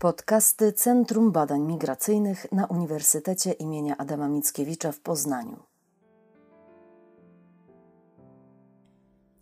Podcasty Centrum Badań Migracyjnych na Uniwersytecie imienia Adama Mickiewicza w Poznaniu.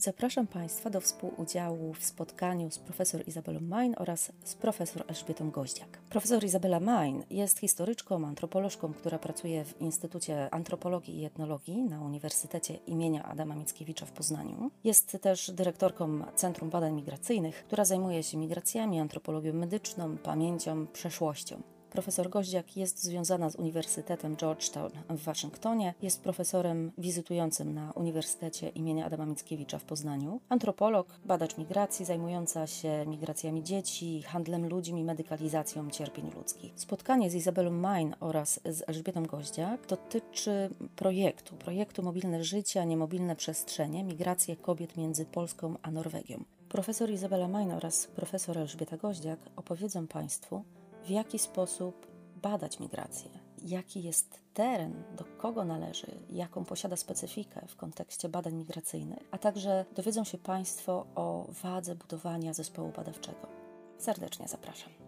Zapraszam Państwa do współudziału w spotkaniu z profesor Izabelą Main oraz z profesor Elżbietą Goździak. Profesor Izabela Main jest historyczką, antropolożką, która pracuje w Instytucie Antropologii i Etnologii na Uniwersytecie imienia Adama Mickiewicza w Poznaniu. Jest też dyrektorką Centrum Badań Migracyjnych, która zajmuje się migracjami, antropologią medyczną, pamięcią, przeszłością. Profesor Goździak jest związana z Uniwersytetem Georgetown w Waszyngtonie, jest profesorem wizytującym na Uniwersytecie imienia Adama Mickiewicza w Poznaniu, antropolog, badacz migracji zajmująca się migracjami dzieci, handlem ludźmi, medykalizacją cierpień ludzkich. Spotkanie z Izabelą Main oraz z Elżbietą Goździak dotyczy projektu, projektu Mobilne Życie, a nie Mobilne Przestrzenie, migracje kobiet między Polską a Norwegią. Profesor Izabela Main oraz profesor Elżbieta Goździak opowiedzą Państwu, w jaki sposób badać migrację, jaki jest teren, do kogo należy, jaką posiada specyfikę w kontekście badań migracyjnych, a także dowiedzą się Państwo o wadze budowania zespołu badawczego. Serdecznie zapraszam.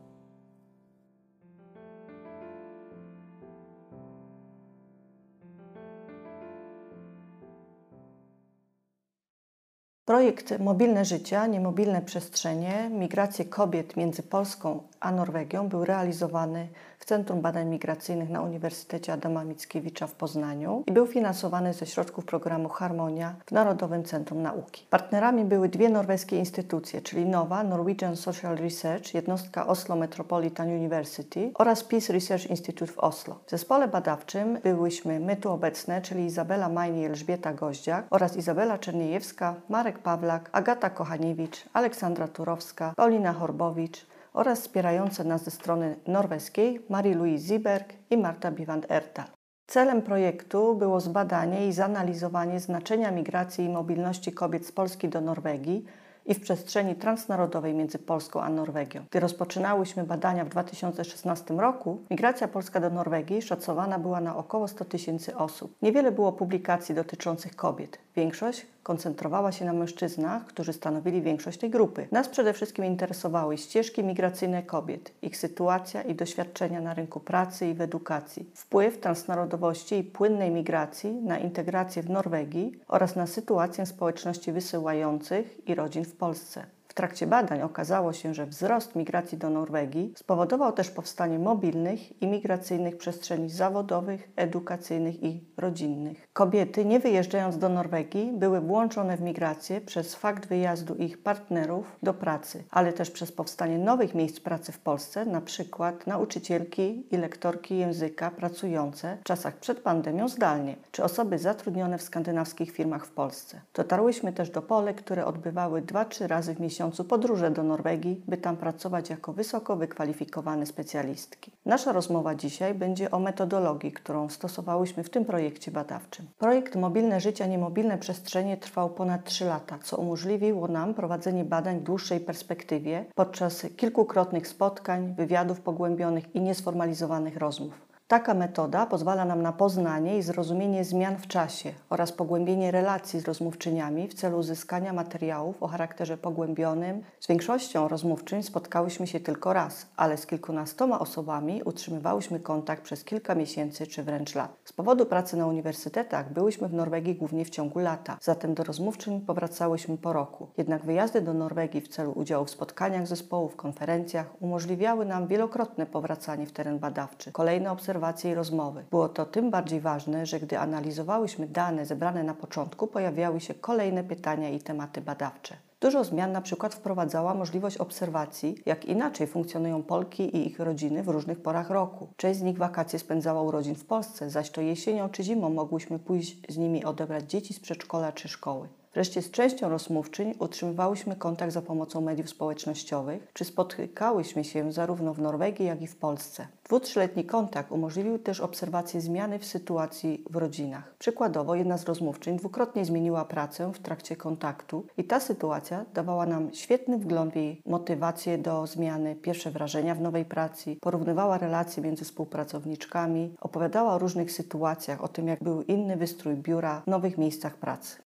Projekt Mobilne Życie, Niemobilne Przestrzenie, migracje kobiet między Polską a Norwegią był realizowany Centrum Badań Migracyjnych na Uniwersytecie Adama Mickiewicza w Poznaniu i był finansowany ze środków programu Harmonia w Narodowym Centrum Nauki. Partnerami były dwie norweskie instytucje, czyli NOWA, Norwegian Social Research, jednostka Oslo Metropolitan University oraz Peace Research Institute w Oslo. W zespole badawczym byłyśmy my tu obecne, czyli Izabela Majni Elżbieta Goździak oraz Izabela Czerniejewska, Marek Pawlak, Agata Kochaniewicz, Aleksandra Turowska, Paulina Horbowicz, oraz wspierające nas ze strony norweskiej Marie-Louise Ziberg i Marta Biwand-Ertal. Celem projektu było zbadanie i zanalizowanie znaczenia migracji i mobilności kobiet z Polski do Norwegii i w przestrzeni transnarodowej między Polską a Norwegią. Gdy rozpoczynałyśmy badania w 2016 roku, migracja polska do Norwegii szacowana była na około 100 tysięcy osób. Niewiele było publikacji dotyczących kobiet. Większość koncentrowała się na mężczyznach, którzy stanowili większość tej grupy. Nas przede wszystkim interesowały ścieżki migracyjne kobiet, ich sytuacja i doświadczenia na rynku pracy i w edukacji, wpływ transnarodowości i płynnej migracji na integrację w Norwegii oraz na sytuację społeczności wysyłających i rodzin w Polsce trakcie badań okazało się, że wzrost migracji do Norwegii spowodował też powstanie mobilnych i migracyjnych przestrzeni zawodowych, edukacyjnych i rodzinnych. Kobiety, nie wyjeżdżając do Norwegii, były włączone w migrację przez fakt wyjazdu ich partnerów do pracy, ale też przez powstanie nowych miejsc pracy w Polsce, na przykład nauczycielki i lektorki języka pracujące w czasach przed pandemią zdalnie, czy osoby zatrudnione w skandynawskich firmach w Polsce. Dotarłyśmy też do Polek, które odbywały 2-3 razy w miesiącu miesiącu podróże do Norwegii, by tam pracować jako wysoko wykwalifikowane specjalistki. Nasza rozmowa dzisiaj będzie o metodologii, którą stosowałyśmy w tym projekcie badawczym. Projekt Mobilne Życie, Niemobilne Przestrzenie trwał ponad 3 lata, co umożliwiło nam prowadzenie badań w dłuższej perspektywie podczas kilkukrotnych spotkań, wywiadów pogłębionych i niesformalizowanych rozmów. Taka metoda pozwala nam na poznanie i zrozumienie zmian w czasie oraz pogłębienie relacji z rozmówczyniami w celu uzyskania materiałów o charakterze pogłębionym. Z większością rozmówczyń spotkałyśmy się tylko raz, ale z kilkunastoma osobami utrzymywałyśmy kontakt przez kilka miesięcy czy wręcz lat. Z powodu pracy na uniwersytetach byłyśmy w Norwegii głównie w ciągu lata, zatem do rozmówczyń powracałyśmy po roku. Jednak wyjazdy do Norwegii w celu udziału w spotkaniach zespołów, konferencjach umożliwiały nam wielokrotne powracanie w teren badawczy. Kolejne obserwacje obserwacje i rozmowy. Było to tym bardziej ważne, że gdy analizowałyśmy dane zebrane na początku, pojawiały się kolejne pytania i tematy badawcze. Dużo zmian na przykład wprowadzała możliwość obserwacji, jak inaczej funkcjonują Polki i ich rodziny w różnych porach roku. Część z nich wakacje spędzała u rodzin w Polsce, zaś to jesienią czy zimą mogłyśmy pójść z nimi odebrać dzieci z przedszkola czy szkoły. Wreszcie z częścią rozmówczyń utrzymywałyśmy kontakt za pomocą mediów społecznościowych, czy spotykałyśmy się zarówno w Norwegii, jak i w Polsce. Dwu, trzyletni kontakt umożliwił też obserwację zmiany w sytuacji w rodzinach. Przykładowo jedna z rozmówczyń dwukrotnie zmieniła pracę w trakcie kontaktu i ta sytuacja dawała nam świetny wgląd w jej motywację do zmiany, pierwsze wrażenia w nowej pracy, porównywała relacje między współpracowniczkami, opowiadała o różnych sytuacjach, o tym jak był inny wystrój biura nowych miejscach pracy.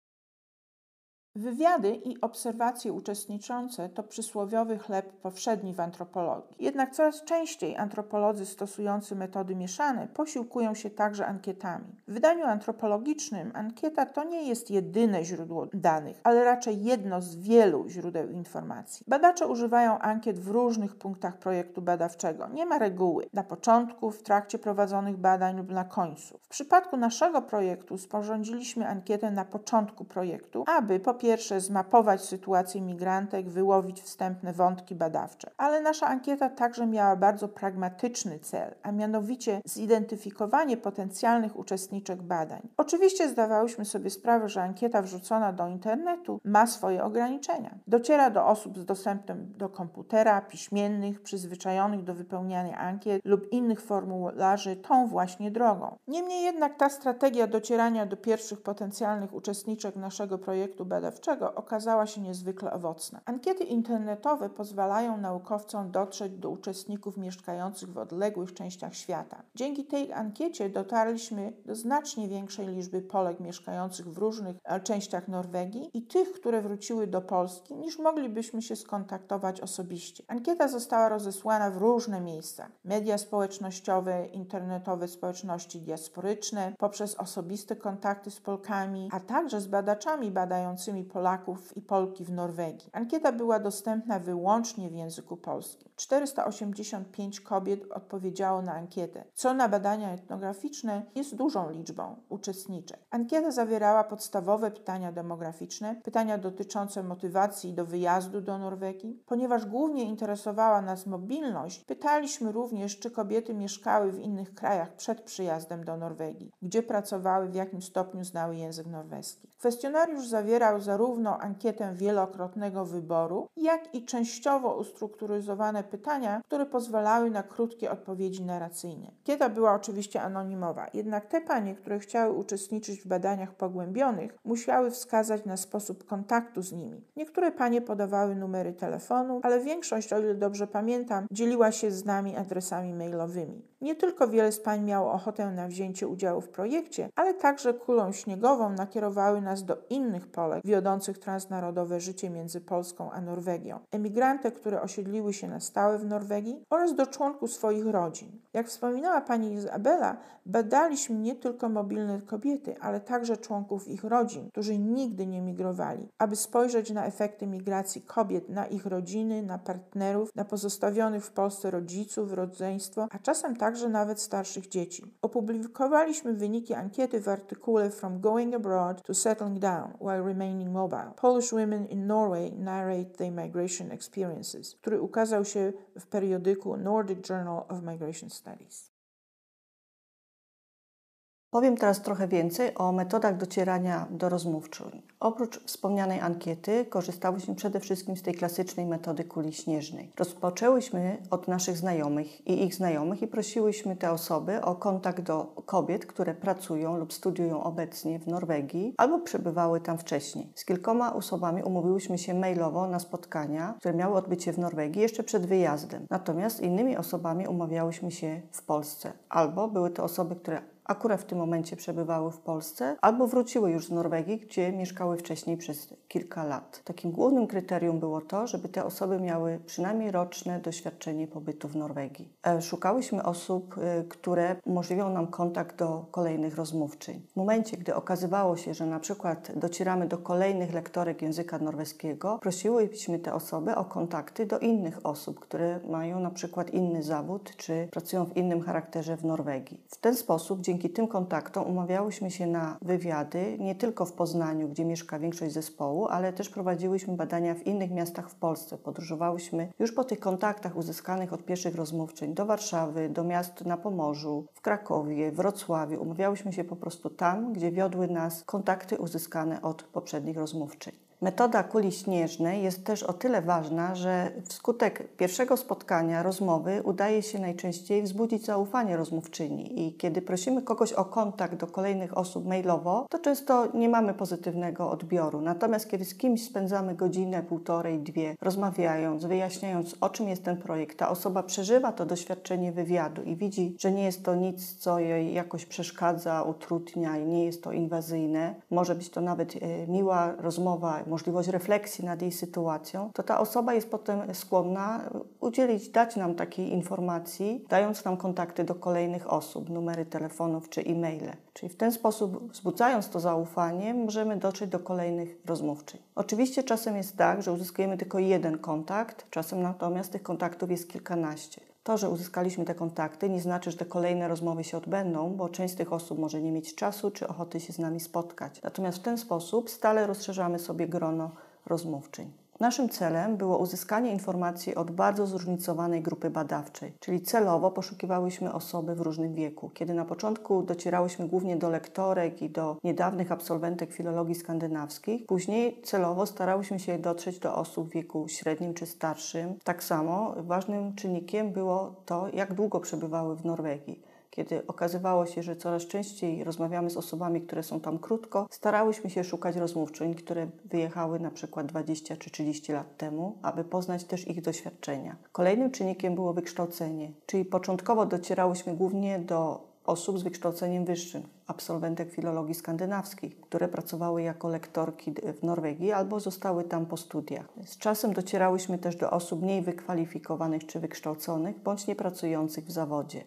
Wywiady i obserwacje uczestniczące to przysłowiowy chleb powszedni w antropologii. Jednak coraz częściej antropolodzy stosujący metody mieszane posiłkują się także ankietami. W wydaniu antropologicznym ankieta to nie jest jedyne źródło danych, ale raczej jedno z wielu źródeł informacji. Badacze używają ankiet w różnych punktach projektu badawczego. Nie ma reguły na początku, w trakcie prowadzonych badań lub na końcu. W przypadku naszego projektu sporządziliśmy ankietę na początku projektu, aby po pierwsze zmapować sytuację migrantek, wyłowić wstępne wątki badawcze. Ale nasza ankieta także miała bardzo pragmatyczny cel, a mianowicie zidentyfikowanie potencjalnych uczestniczek badań. Oczywiście zdawałyśmy sobie sprawę, że ankieta wrzucona do internetu ma swoje ograniczenia. Dociera do osób z dostępem do komputera, piśmiennych, przyzwyczajonych do wypełniania ankiet lub innych formularzy tą właśnie drogą. Niemniej jednak ta strategia docierania do pierwszych potencjalnych uczestniczek naszego projektu badawczego badawczego okazała się niezwykle owocna. Ankiety internetowe pozwalają naukowcom dotrzeć do uczestników mieszkających w odległych częściach świata. Dzięki tej ankiecie dotarliśmy do znacznie większej liczby Polek mieszkających w różnych e, częściach Norwegii i tych, które wróciły do Polski, niż moglibyśmy się skontaktować osobiście. Ankieta została rozesłana w różne miejsca: media społecznościowe, internetowe społeczności diasporyczne, poprzez osobiste kontakty z Polkami, a także z badaczami badającymi Polaków i Polki w Norwegii. Ankieta była dostępna wyłącznie w języku polskim. 485 kobiet odpowiedziało na ankietę, co na badania etnograficzne jest dużą liczbą uczestniczek. Ankieta zawierała podstawowe pytania demograficzne, pytania dotyczące motywacji do wyjazdu do Norwegii. Ponieważ głównie interesowała nas mobilność, pytaliśmy również, czy kobiety mieszkały w innych krajach przed przyjazdem do Norwegii, gdzie pracowały, w jakim stopniu znały język norweski. Kwestionariusz zawierał zarówno ankietę wielokrotnego wyboru, jak i częściowo ustrukturyzowane pytania, które pozwalały na krótkie odpowiedzi narracyjne. Ankieta była oczywiście anonimowa, jednak te panie, które chciały uczestniczyć w badaniach pogłębionych, musiały wskazać na sposób kontaktu z nimi. Niektóre panie podawały numery telefonu, ale większość, o ile dobrze pamiętam, dzieliła się z nami adresami mailowymi. Nie tylko wiele z pań miało ochotę na wzięcie udziału w projekcie, ale także kulą śniegową nakierowały nas do innych Polek wiodących transnarodowe życie między Polską a Norwegią. Emigrantek, które osiedliły się na stałe w Norwegii oraz do członków swoich rodzin. Jak wspominała pani Izabela, badaliśmy nie tylko mobilne kobiety, ale także członków ich rodzin, którzy nigdy nie migrowali, aby spojrzeć na efekty migracji kobiet, na ich rodziny, na partnerów, na pozostawionych w Polsce rodziców, rodzeństwo, a czasem także nawet starszych dzieci. Opublikowaliśmy wyniki ankiety w artykule From Going Abroad to Settling Down While Remaining Mobile. Polish Women in Norway Narrate Their Migration Experiences, który ukazał się w periodyku Nordic Journal of Migration Studies. Powiem teraz trochę więcej o metodach docierania do rozmówczyń. Oprócz wspomnianej ankiety korzystałyśmy przede wszystkim z tej klasycznej metody kuli śnieżnej. Rozpoczęłyśmy od naszych znajomych i ich znajomych i prosiłyśmy te osoby o kontakt do kobiet, które pracują lub studiują obecnie w Norwegii albo przebywały tam wcześniej. Z kilkoma osobami umówiłyśmy się mailowo na spotkania, które miały się w Norwegii jeszcze przed wyjazdem. Natomiast innymi osobami umawiałyśmy się w Polsce albo były to osoby, które akurat w tym momencie przebywały w Polsce albo wróciły już z Norwegii, gdzie mieszkały wcześniej przez kilka lat. Takim głównym kryterium było to, żeby te osoby miały przynajmniej roczne doświadczenie pobytu w Norwegii. E, szukałyśmy osób, e, które umożliwią nam kontakt do kolejnych rozmówczyń. W momencie, gdy okazywało się, że na przykład docieramy do kolejnych lektorek języka norweskiego, prosiłyśmy te osoby o kontakty do innych osób, które mają na przykład inny zawód czy pracują w innym charakterze w Norwegii. W ten sposób, dzięki dzięki tym kontaktom umawiałyśmy się na wywiady nie tylko w Poznaniu, gdzie mieszka większość zespołu, ale też prowadziłyśmy badania w innych miastach w Polsce. Podróżowałyśmy już po tych kontaktach uzyskanych od pierwszych rozmówczyń do Warszawy, do miast na Pomorzu, w Krakowie, Wrocławiu. Umawiałyśmy się po prostu tam, gdzie wiodły nas kontakty uzyskane od poprzednich rozmówczyń. Metoda kuli śnieżnej jest też o tyle ważna, że wskutek pierwszego spotkania, rozmowy, udaje się najczęściej wzbudzić zaufanie rozmówczyni. I kiedy prosimy kogoś o kontakt do kolejnych osób mailowo, to często nie mamy pozytywnego odbioru. Natomiast kiedy z kimś spędzamy godzinę, półtorej, dwie, rozmawiając, wyjaśniając, o czym jest ten projekt, ta osoba przeżywa to doświadczenie wywiadu i widzi, że nie jest to nic, co jej jakoś przeszkadza, utrudnia i nie jest to inwazyjne. Może być to nawet e, miła rozmowa możliwość refleksji nad jej sytuacją, to ta osoba jest potem skłonna udzielić, dać nam takiej informacji, dając nam kontakty do kolejnych osób, numery telefonów czy e-maile. Czyli w ten sposób, wzbudzając to zaufanie, możemy dotrzeć do kolejnych rozmówczyń. Oczywiście czasem jest tak, że uzyskujemy tylko jeden kontakt, czasem natomiast tych kontaktów jest kilkanaście. To, że uzyskaliśmy te kontakty, nie znaczy, że te kolejne rozmowy się odbędą, bo część z tych osób może nie mieć czasu czy ochoty się z nami spotkać. Natomiast w ten sposób stale rozszerzamy sobie grono rozmówczyń. Naszym celem było uzyskanie informacji od bardzo zróżnicowanej grupy badawczej, czyli celowo poszukiwałyśmy osoby w różnym wieku. Kiedy na początku docierałyśmy głównie do lektorek i do niedawnych absolwentek filologii skandynawskich, później celowo starałyśmy się dotrzeć do osób w wieku średnim czy starszym. Tak samo ważnym czynnikiem było to, jak długo przebywały w Norwegii kiedy okazywało się, że coraz częściej rozmawiamy z osobami, które są tam krótko, starałyśmy się szukać rozmówczyń, które wyjechały na przykład 20 czy 30 lat temu, aby poznać też ich doświadczenia. Kolejnym czynnikiem było wykształcenie, czyli początkowo docierałyśmy głównie do osób z wykształceniem wyższym, absolwentek filologii skandynawskich, które pracowały jako lektorki w Norwegii albo zostały tam po studiach. Z czasem docierałyśmy też do osób mniej wykwalifikowanych czy wykształconych, bądź niepracujących w zawodzie.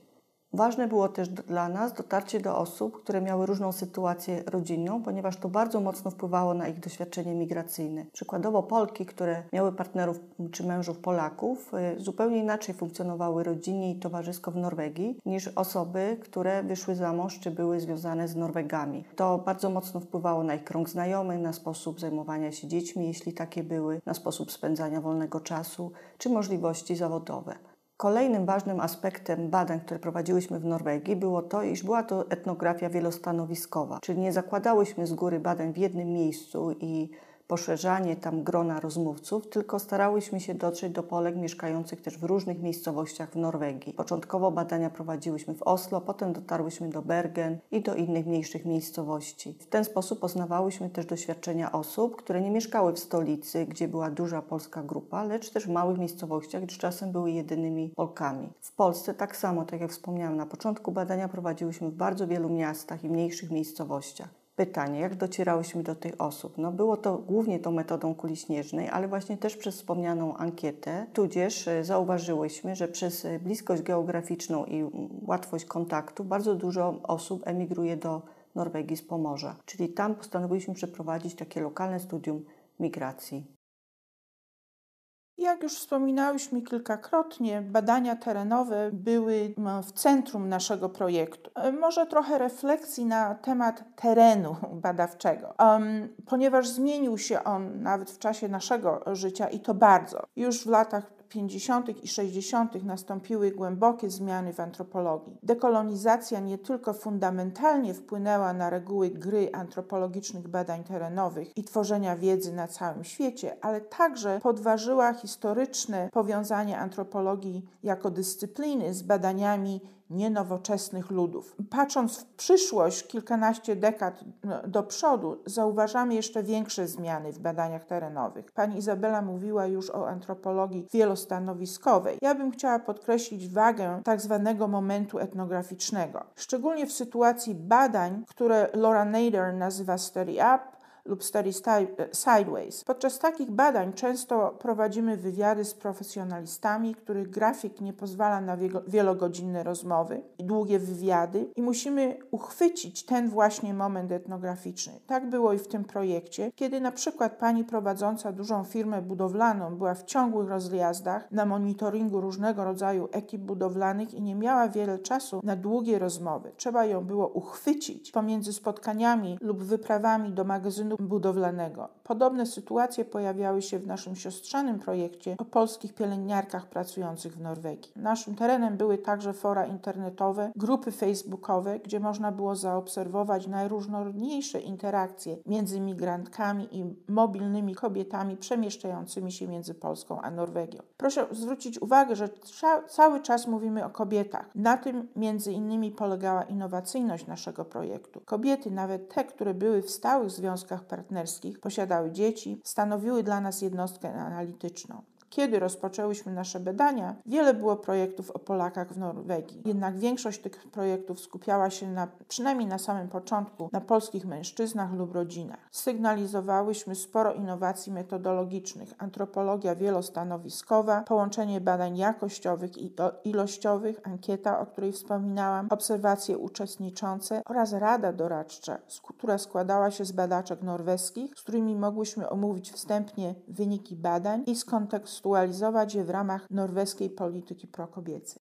Ważne było też dla nas dotarcie do osób, które miały różną sytuację rodzinną, ponieważ to bardzo mocno wpływało na ich doświadczenie migracyjne. Przykładowo Polki, które miały partnerów czy mężów Polaków, y, zupełnie inaczej funkcjonowały rodzinnie i towarzysko w Norwegii niż osoby, które wyszły za mąż czy były związane z Norwegami. To bardzo mocno wpływało na ich krąg znajomych, na sposób zajmowania się dziećmi, jeśli takie były, na sposób spędzania wolnego czasu czy możliwości zawodowe. Kolejnym ważnym aspektem badań, które prowadziłyśmy w Norwegii, było to, iż była to etnografia wielostanowiskowa, czyli nie zakładałyśmy z góry badań w jednym miejscu i poszerzanie tam grona rozmówców, tylko starałyśmy się dotrzeć do Polek mieszkających też w różnych miejscowościach w Norwegii. Początkowo badania prowadziłyśmy w Oslo, potem dotarłyśmy do Bergen i do innych mniejszych miejscowości. W ten sposób poznawałyśmy też doświadczenia osób, które nie mieszkały w stolicy, gdzie była duża polska grupa, lecz też w małych miejscowościach, gdzie czasem były jedynymi Polkami. W Polsce tak samo, tak jak wspomniałam na początku, badania prowadziłyśmy w bardzo wielu miastach i mniejszych miejscowościach pytanie, jak docierałyśmy do tych osób? No było to głównie tą metodą kuli śnieżnej, ale właśnie też przez wspomnianą ankietę, tudzież e, zauważyłyśmy, że przez e, bliskość geograficzną i łatwość kontaktu bardzo dużo osób emigruje do Norwegii z Pomorza. Czyli tam postanowiliśmy przeprowadzić takie lokalne studium migracji. Jak już wspominałyśmy kilkakrotnie, badania terenowe były w centrum naszego projektu. E, może trochę refleksji na temat terenu badawczego, ponieważ zmienił się on nawet w czasie naszego życia i to bardzo. Już w latach 50. i 60. nastąpiły głębokie zmiany w antropologii. Dekolonizacja nie tylko fundamentalnie wpłynęła na reguły gry antropologicznych badań terenowych i tworzenia wiedzy na całym świecie, ale także podważyła historyczne powiązanie antropologii jako dyscypliny z badaniami nienowoczesnych ludów. Patrząc w przyszłość, kilkanaście dekad no, do przodu, zauważamy jeszcze większe zmiany w badaniach terenowych. Pani Izabela mówiła już o antropologii wielostanowiskowej. Ja bym chciała podkreślić wagę tak zwanego momentu etnograficznego, szczególnie w sytuacji badań, które Laura Nader nazywa study up, lub study sideways. Podczas takich badań często prowadzimy wywiady z profesjonalistami, których grafik nie pozwala na wielogodzinne rozmowy i długie wywiady i musimy uchwycić ten właśnie moment etnograficzny. Tak było i w tym projekcie, kiedy na przykład pani prowadząca dużą firmę budowlaną była w ciągłych rozjazdach na monitoringu różnego rodzaju ekip budowlanych i nie miała wiele czasu na długie rozmowy. Trzeba ją było uchwycić pomiędzy spotkaniami lub wyprawami do magazynu budowlanego. Podobne sytuacje pojawiały się w naszym siostrzanym projekcie o polskich pielęgniarkach pracujących w Norwegii. Naszym terenem były także fora internetowe, grupy facebookowe, gdzie można było zaobserwować najróżnorodniejsze interakcje między migrantkami i mobilnymi kobietami przemieszczającymi się między Polską a Norwegią. Proszę zwrócić uwagę, że cały czas mówimy o kobietach. Na tym między innymi polegała innowacyjność naszego projektu. Kobiety, nawet te, które były w stałych związkach partnerskich, posiadały dzieci, stanowiły dla nas jednostkę analityczną. Kiedy rozpoczęłyśmy nasze badania, wiele było projektów o Polakach w Norwegii. Jednak większość tych projektów skupiała się na, przynajmniej na samym początku, na polskich mężczyznach lub rodzinach. Sygnalizowałyśmy sporo innowacji metodologicznych, antropologia wielostanowiskowa, połączenie badań jakościowych i ilościowych, ankieta, o której wspominałam, obserwacje uczestniczące oraz rada doradcza, która składała się z badaczek norweskich, z którymi mogłyśmy omówić wstępnie wyniki badań i skontekstualizować je w ramach norweskiej polityki prokobiecej.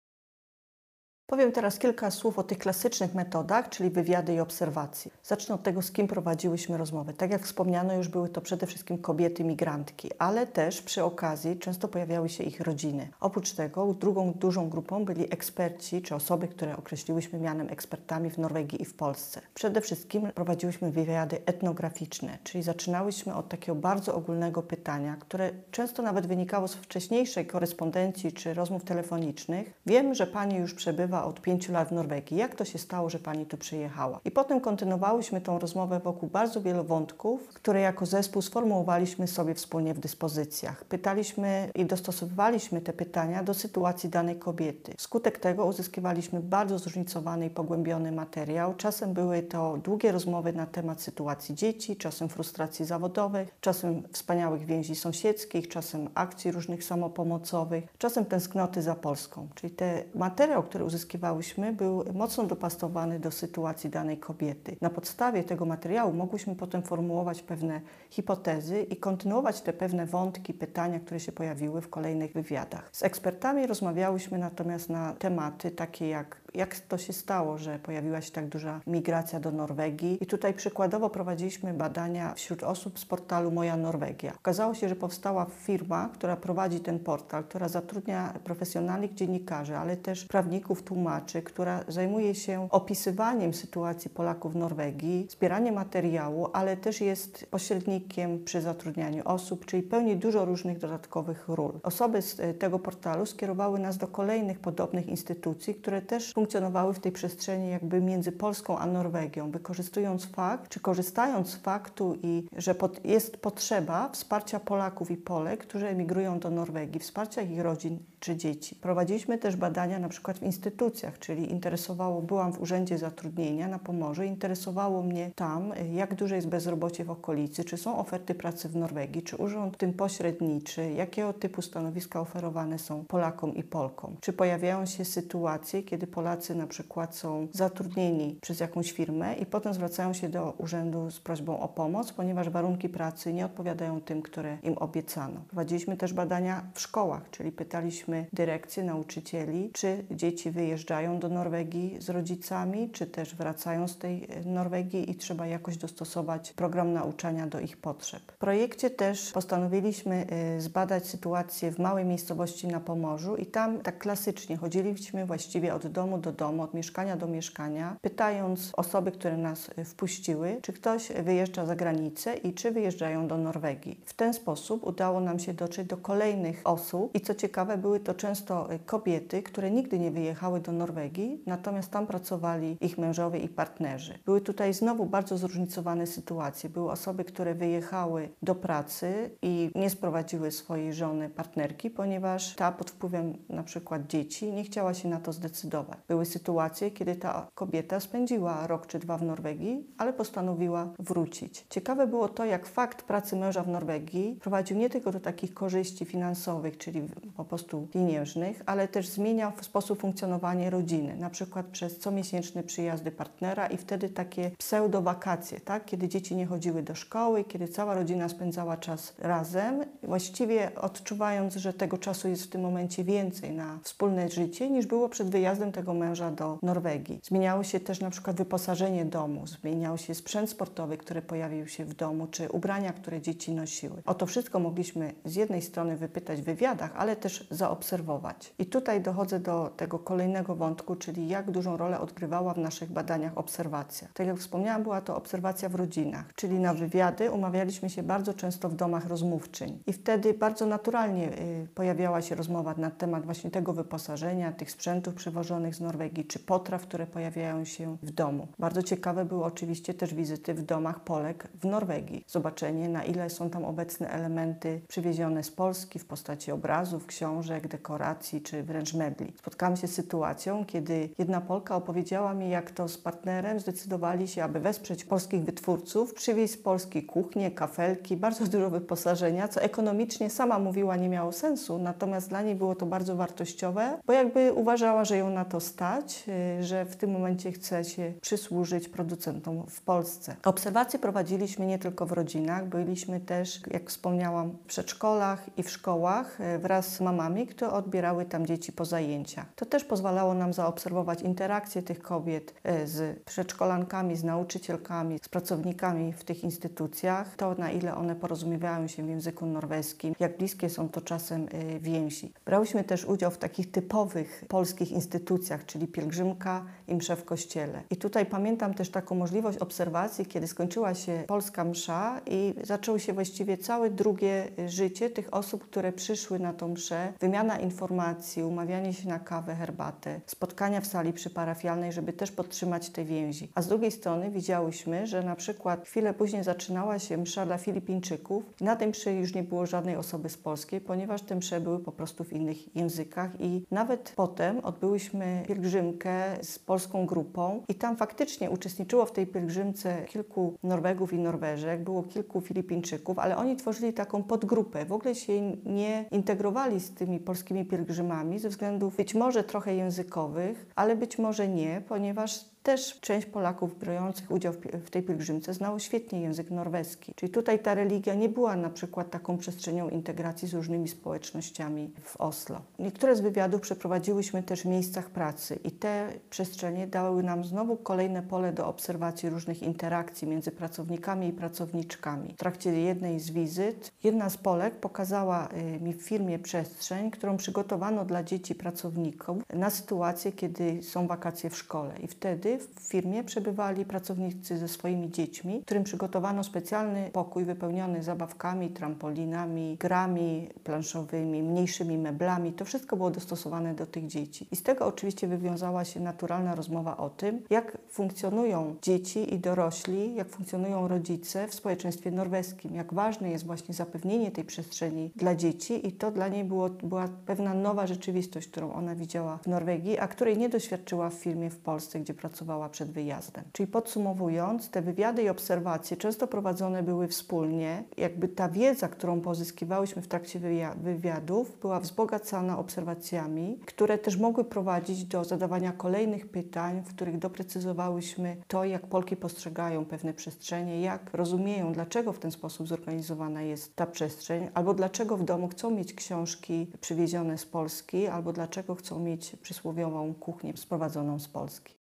Powiem teraz kilka słów o tych klasycznych metodach, czyli wywiady i obserwacje. Zacznę od tego, z kim prowadziłyśmy rozmowy. Tak jak wspomniano, już były to przede wszystkim kobiety migrantki, ale też przy okazji często pojawiały się ich rodziny. Oprócz tego drugą dużą grupą byli eksperci, czy osoby, które określiłyśmy mianem ekspertami w Norwegii i w Polsce. Przede wszystkim prowadziłyśmy wywiady etnograficzne, czyli zaczynałyśmy od takiego bardzo ogólnego pytania, które często nawet wynikało z wcześniejszej korespondencji czy rozmów telefonicznych. Wiem, że Pani już przebywa od pięciu lat w Norwegii. Jak to się stało, że pani tu przyjechała? I potem kontynuowałyśmy tą rozmowę wokół bardzo wielu wątków, które jako zespół sformułowaliśmy sobie wspólnie w dyspozycjach. Pytaliśmy i dostosowywaliśmy te pytania do sytuacji danej kobiety. Wskutek tego uzyskiwaliśmy bardzo zróżnicowany i pogłębiony materiał. Czasem były to długie rozmowy na temat sytuacji dzieci, czasem frustracji zawodowych, czasem wspaniałych więzi sąsiedzkich, czasem akcji różnych samopomocowych, czasem tęsknoty za Polską. Czyli ten materiał, który uzyskiwaliśmy, uzyskiwałyśmy, był mocno dopastowany do sytuacji danej kobiety. Na podstawie tego materiału mogłyśmy potem formułować pewne hipotezy i kontynuować te pewne wątki, pytania, które się pojawiły w kolejnych wywiadach. Z ekspertami rozmawiałyśmy natomiast na tematy takie jak jak to się stało, że pojawiła się tak duża migracja do Norwegii. I tutaj przykładowo prowadziliśmy badania wśród osób z portalu Moja Norwegia. Okazało się, że powstała firma, która prowadzi ten portal, która zatrudnia profesjonalnych dziennikarzy, ale też prawników, tłumaczy, która zajmuje się opisywaniem sytuacji Polaków w Norwegii, zbieraniem materiału, ale też jest pośrednikiem przy zatrudnianiu osób, czyli pełni dużo różnych dodatkowych ról. Osoby z e, tego portalu skierowały nas do kolejnych podobnych instytucji, które też funkcjonowały w tej przestrzeni jakby między Polską a Norwegią, wykorzystując fakt, czy korzystając z faktu i że pod, jest potrzeba wsparcia Polaków i Polek, którzy emigrują do Norwegii, wsparcia ich rodzin czy dzieci. Prowadziliśmy też badania na przykład w instytucjach, czyli interesowało, byłam w Urzędzie Zatrudnienia na Pomorzu, interesowało mnie tam, jak duże jest bezrobocie w okolicy, czy są oferty pracy w Norwegii, czy urząd tym pośredniczy, jakiego typu stanowiska oferowane są Polakom i Polkom. Czy pojawiają się sytuacje, kiedy Polacy na przykład są zatrudnieni przez jakąś firmę i potem zwracają się do urzędu z prośbą o pomoc, ponieważ warunki pracy nie odpowiadają tym, które im obiecano. Prowadziliśmy też badania w szkołach, czyli pytaliśmy pytaliśmy dyrekcję, nauczycieli, czy dzieci wyjeżdżają do Norwegii z rodzicami, czy też wracają z tej e, Norwegii i trzeba jakoś dostosować program nauczania do ich potrzeb. W projekcie też postanowiliśmy e, zbadać sytuację w małej miejscowości na Pomorzu i tam tak klasycznie chodziliśmy właściwie od domu do domu, od mieszkania do mieszkania, pytając osoby, które nas e, wpuściły, czy ktoś wyjeżdża za granicę i czy wyjeżdżają do Norwegii. W ten sposób udało nam się dotrzeć do kolejnych osób i co ciekawe były to często e, kobiety, które nigdy nie wyjechały do Norwegii, natomiast tam pracowali ich mężowie i partnerzy. Były tutaj znowu bardzo zróżnicowane sytuacje. Były osoby, które wyjechały do pracy i nie sprowadziły swojej żony, partnerki, ponieważ ta pod wpływem na przykład dzieci nie chciała się na to zdecydować. Były sytuacje, kiedy ta kobieta spędziła rok czy dwa w Norwegii, ale postanowiła wrócić. Ciekawe było to, jak fakt pracy męża w Norwegii prowadził nie tylko do takich korzyści finansowych, czyli po prostu pieniężnych, ale też zmieniał sposób funkcjonowania rodziny, na przykład przez comiesięczne przyjazdy partnera i wtedy takie pseudo-wakacje, tak? kiedy dzieci nie chodziły do szkoły, kiedy cała rodzina spędzała czas razem, właściwie odczuwając, że tego czasu jest w tym momencie więcej na wspólne życie niż było przed wyjazdem tego męża do Norwegii. Zmieniało się też na przykład wyposażenie domu, zmieniał się sprzęt sportowy, który pojawił się w domu, czy ubrania, które dzieci nosiły. O to wszystko mogliśmy z jednej strony wypytać w wywiadach, ale też zaobserwować obserwować. I tutaj dochodzę do tego kolejnego wątku, czyli jak dużą rolę odgrywała w naszych badaniach obserwacja. Tak jak wspomniałam, była to obserwacja w rodzinach, czyli na wywiady umawialiśmy się bardzo często w domach rozmówczyń. I wtedy bardzo naturalnie y, pojawiała się rozmowa na temat właśnie tego wyposażenia, tych sprzętów przywożonych z Norwegii, czy potraw, które pojawiają się w domu. Bardzo ciekawe były oczywiście też wizyty w domach Polek w Norwegii. Zobaczenie, na ile są tam obecne elementy przywiezione z Polski w postaci obrazów, książek, dekoracji, czy wręcz mebli. Spotkałam się z sytuacją, kiedy jedna Polka opowiedziała mi, jak to z partnerem zdecydowali się, aby wesprzeć polskich wytwórców, przywieźć z Polski kuchnię, kafelki, bardzo dużo wyposażenia, co ekonomicznie sama mówiła nie miało sensu, natomiast dla niej było to bardzo wartościowe, bo jakby uważała, że ją na to stać, y, że w tym momencie chce się przysłużyć producentom w Polsce. Obserwacje prowadziliśmy nie tylko w rodzinach, byliśmy też, jak wspomniałam, w przedszkolach i w szkołach y, wraz z mamami, które odbierały tam dzieci po zajęciach. To też pozwalało nam zaobserwować interakcje tych kobiet y, z przedszkolankami, z nauczycielkami, z pracownikami w tych instytucjach, to na ile one porozumiewają się w języku norweskim, jak bliskie są to czasem więzi. Brałyśmy też udział w takich typowych polskich instytucjach, czyli pielgrzymka i msze w kościele. I tutaj pamiętam też taką możliwość obserwacji, kiedy skończyła się polska msza i zaczęło się właściwie całe drugie życie tych osób, które przyszły na tą mszę, wymiana informacji, umawianie się na kawę, herbatę, spotkania w sali przyparafialnej, żeby też podtrzymać te więzi. A z drugiej strony widziałyśmy, że na przykład chwilę później zaczynała się msza dla Filipińczyków. Na tej mszy już nie było żadnej osoby z Polskiej, ponieważ te msze były po prostu w innych językach i nawet potem odbyłyśmy pielgrzymkę z polską grupą i tam faktycznie uczestniczyło w tej pielgrzymce kilku Norwegów i Norweżek, było kilku Filipińczyków, ale oni tworzyli taką podgrupę. W ogóle się nie integrowali z tymi polskimi pielgrzymami ze względów być może trochę językowych, ale być może nie, ponieważ też część Polaków biorących udział w tej pielgrzymce znało świetnie język norweski. Czyli tutaj ta religia nie była na przykład taką przestrzenią integracji z różnymi społecznościami w Oslo. Niektóre z wywiadów przeprowadziłyśmy też w miejscach pracy i te przestrzenie dały nam znowu kolejne pole do obserwacji różnych interakcji między pracownikami i pracowniczkami. W trakcie jednej z wizyt jedna z Polek pokazała y, mi w firmie przestrzeń, którą przygotowano dla dzieci pracowników na sytuację, kiedy są wakacje w szkole i wtedy w firmie przebywali pracownicy ze swoimi dziećmi, którym przygotowano specjalny pokój wypełniony zabawkami, trampolinami, grami planszowymi, mniejszymi meblami. To wszystko było dostosowane do tych dzieci. I z tego oczywiście wywiązała się naturalna rozmowa o tym, jak funkcjonują dzieci i dorośli, jak funkcjonują rodzice w społeczeństwie norweskim, jak ważne jest właśnie zapewnienie tej przestrzeni dla dzieci i to dla niej było, była pewna nowa rzeczywistość, którą ona widziała w Norwegii, a której nie doświadczyła w firmie w Polsce, gdzie pracowała pracowała przed wyjazdem. Czyli podsumowując, te wywiady i obserwacje często prowadzone były wspólnie. Jakby ta wiedza, którą pozyskiwałyśmy w trakcie wywiadów, była wzbogacana obserwacjami, które też mogły prowadzić do zadawania kolejnych pytań, w których doprecyzowałyśmy to, jak Polki postrzegają pewne przestrzenie, jak rozumieją, dlaczego w ten sposób zorganizowana jest ta przestrzeń, albo dlaczego w domu chcą mieć książki przywiezione z Polski, albo dlaczego chcą mieć przysłowiową kuchnię sprowadzoną z Polski.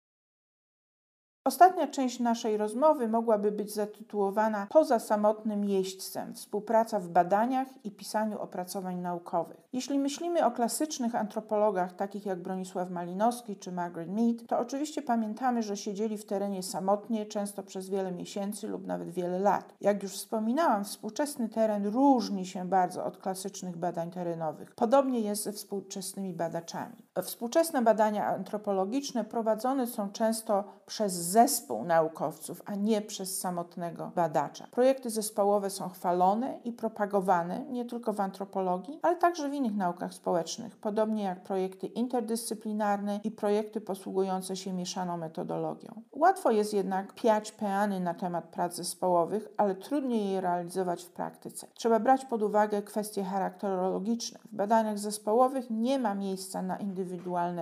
Ostatnia część naszej rozmowy mogłaby być zatytułowana Poza samotnym jeźdźcem współpraca w badaniach i pisaniu opracowań naukowych. Jeśli myślimy o klasycznych antropologach takich jak Bronisław Malinowski czy Margaret Mead, to oczywiście pamiętamy, że siedzieli w terenie samotnie, często przez wiele miesięcy lub nawet wiele lat. Jak już wspominałam, współczesny teren różni się bardzo od klasycznych badań terenowych. Podobnie jest ze współczesnymi badaczami. Współczesne badania antropologiczne prowadzone są często przez zespół naukowców, a nie przez samotnego badacza. Projekty zespołowe są chwalone i propagowane nie tylko w antropologii, ale także w innych naukach społecznych, podobnie jak projekty interdyscyplinarne i projekty posługujące się mieszaną metodologią. Łatwo jest jednak piać peany na temat prac zespołowych, ale trudniej je realizować w praktyce. Trzeba brać pod uwagę kwestie charakterologiczne. W badaniach zespołowych nie ma miejsca na indywidualne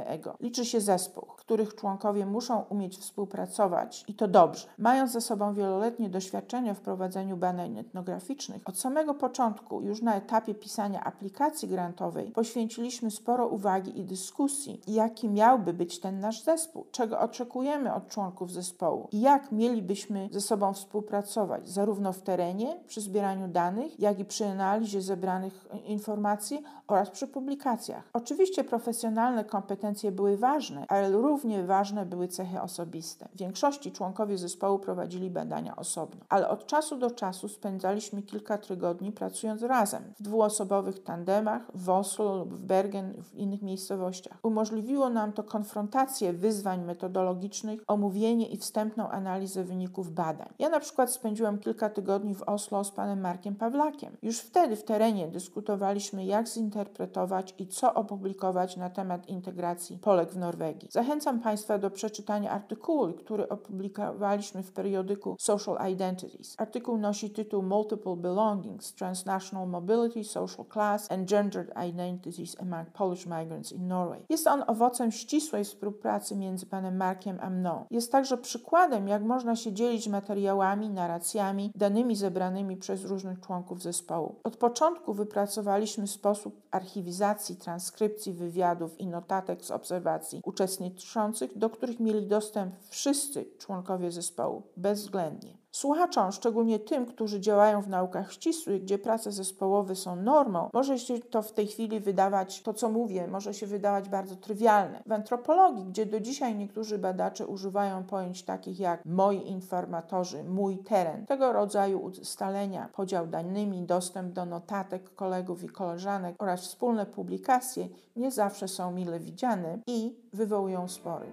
ego. Liczy się zespół, których członkowie muszą umieć współpracować i to dobrze. Mając za sobą wieloletnie doświadczenie w prowadzeniu badań etnograficznych, od samego początku, już na etapie pisania aplikacji grantowej, poświęciliśmy sporo uwagi i dyskusji, jaki miałby być ten nasz zespół, czego oczekujemy od członków zespołu i jak mielibyśmy ze sobą współpracować, zarówno w terenie, przy zbieraniu danych, jak i przy analizie zebranych informacji oraz przy publikacjach. Oczywiście profesjonalne formalne kompetencje były ważne, ale równie ważne były cechy osobiste. W większości członkowie zespołu prowadzili badania osobno, ale od czasu do czasu spędzaliśmy kilka tygodni pracując razem w dwuosobowych tandemach w Oslo lub w Bergen w innych miejscowościach. Umożliwiło nam to konfrontację wyzwań metodologicznych, omówienie i wstępną analizę wyników badań. Ja na przykład spędziłam kilka tygodni w Oslo z panem Markiem Pawlakiem. Już wtedy w terenie dyskutowaliśmy, jak zinterpretować i co opublikować na integracji Polek w Norwegii. Zachęcam Państwa do przeczytania artykułu, który opublikowaliśmy w periodyku Social Identities. Artykuł nosi tytuł Multiple Belongings, Transnational Mobility, Social Class and Gendered Identities Among Polish Migrants in Norway. Jest on owocem ścisłej współpracy między panem Markiem a mną. Jest także przykładem, jak można się dzielić materiałami, narracjami, danymi zebranymi przez różnych członków zespołu. Od początku wypracowaliśmy sposób archiwizacji, transkrypcji wywiadów i notatek z obserwacji uczestniczących, do których mieli dostęp wszyscy członkowie zespołu, bezwzględnie. Słuchaczom, szczególnie tym, którzy działają w naukach ścisłych, gdzie prace zespołowe są normą, może się to w tej chwili wydawać, to co mówię, może się wydawać bardzo trywialne. W antropologii, gdzie do dzisiaj niektórzy badacze używają pojęć takich jak moi informatorzy, mój teren, tego rodzaju ustalenia, podział danymi, dostęp do notatek kolegów i koleżanek oraz wspólne publikacje nie zawsze są mile widziane i wywołują spory.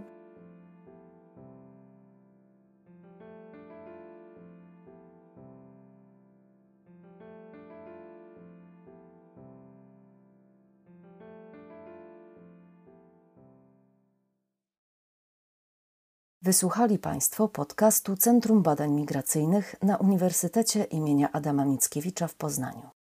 Wysłuchali Państwo podcastu Centrum Badań Migracyjnych na Uniwersytecie imienia Adama Mickiewicza w Poznaniu.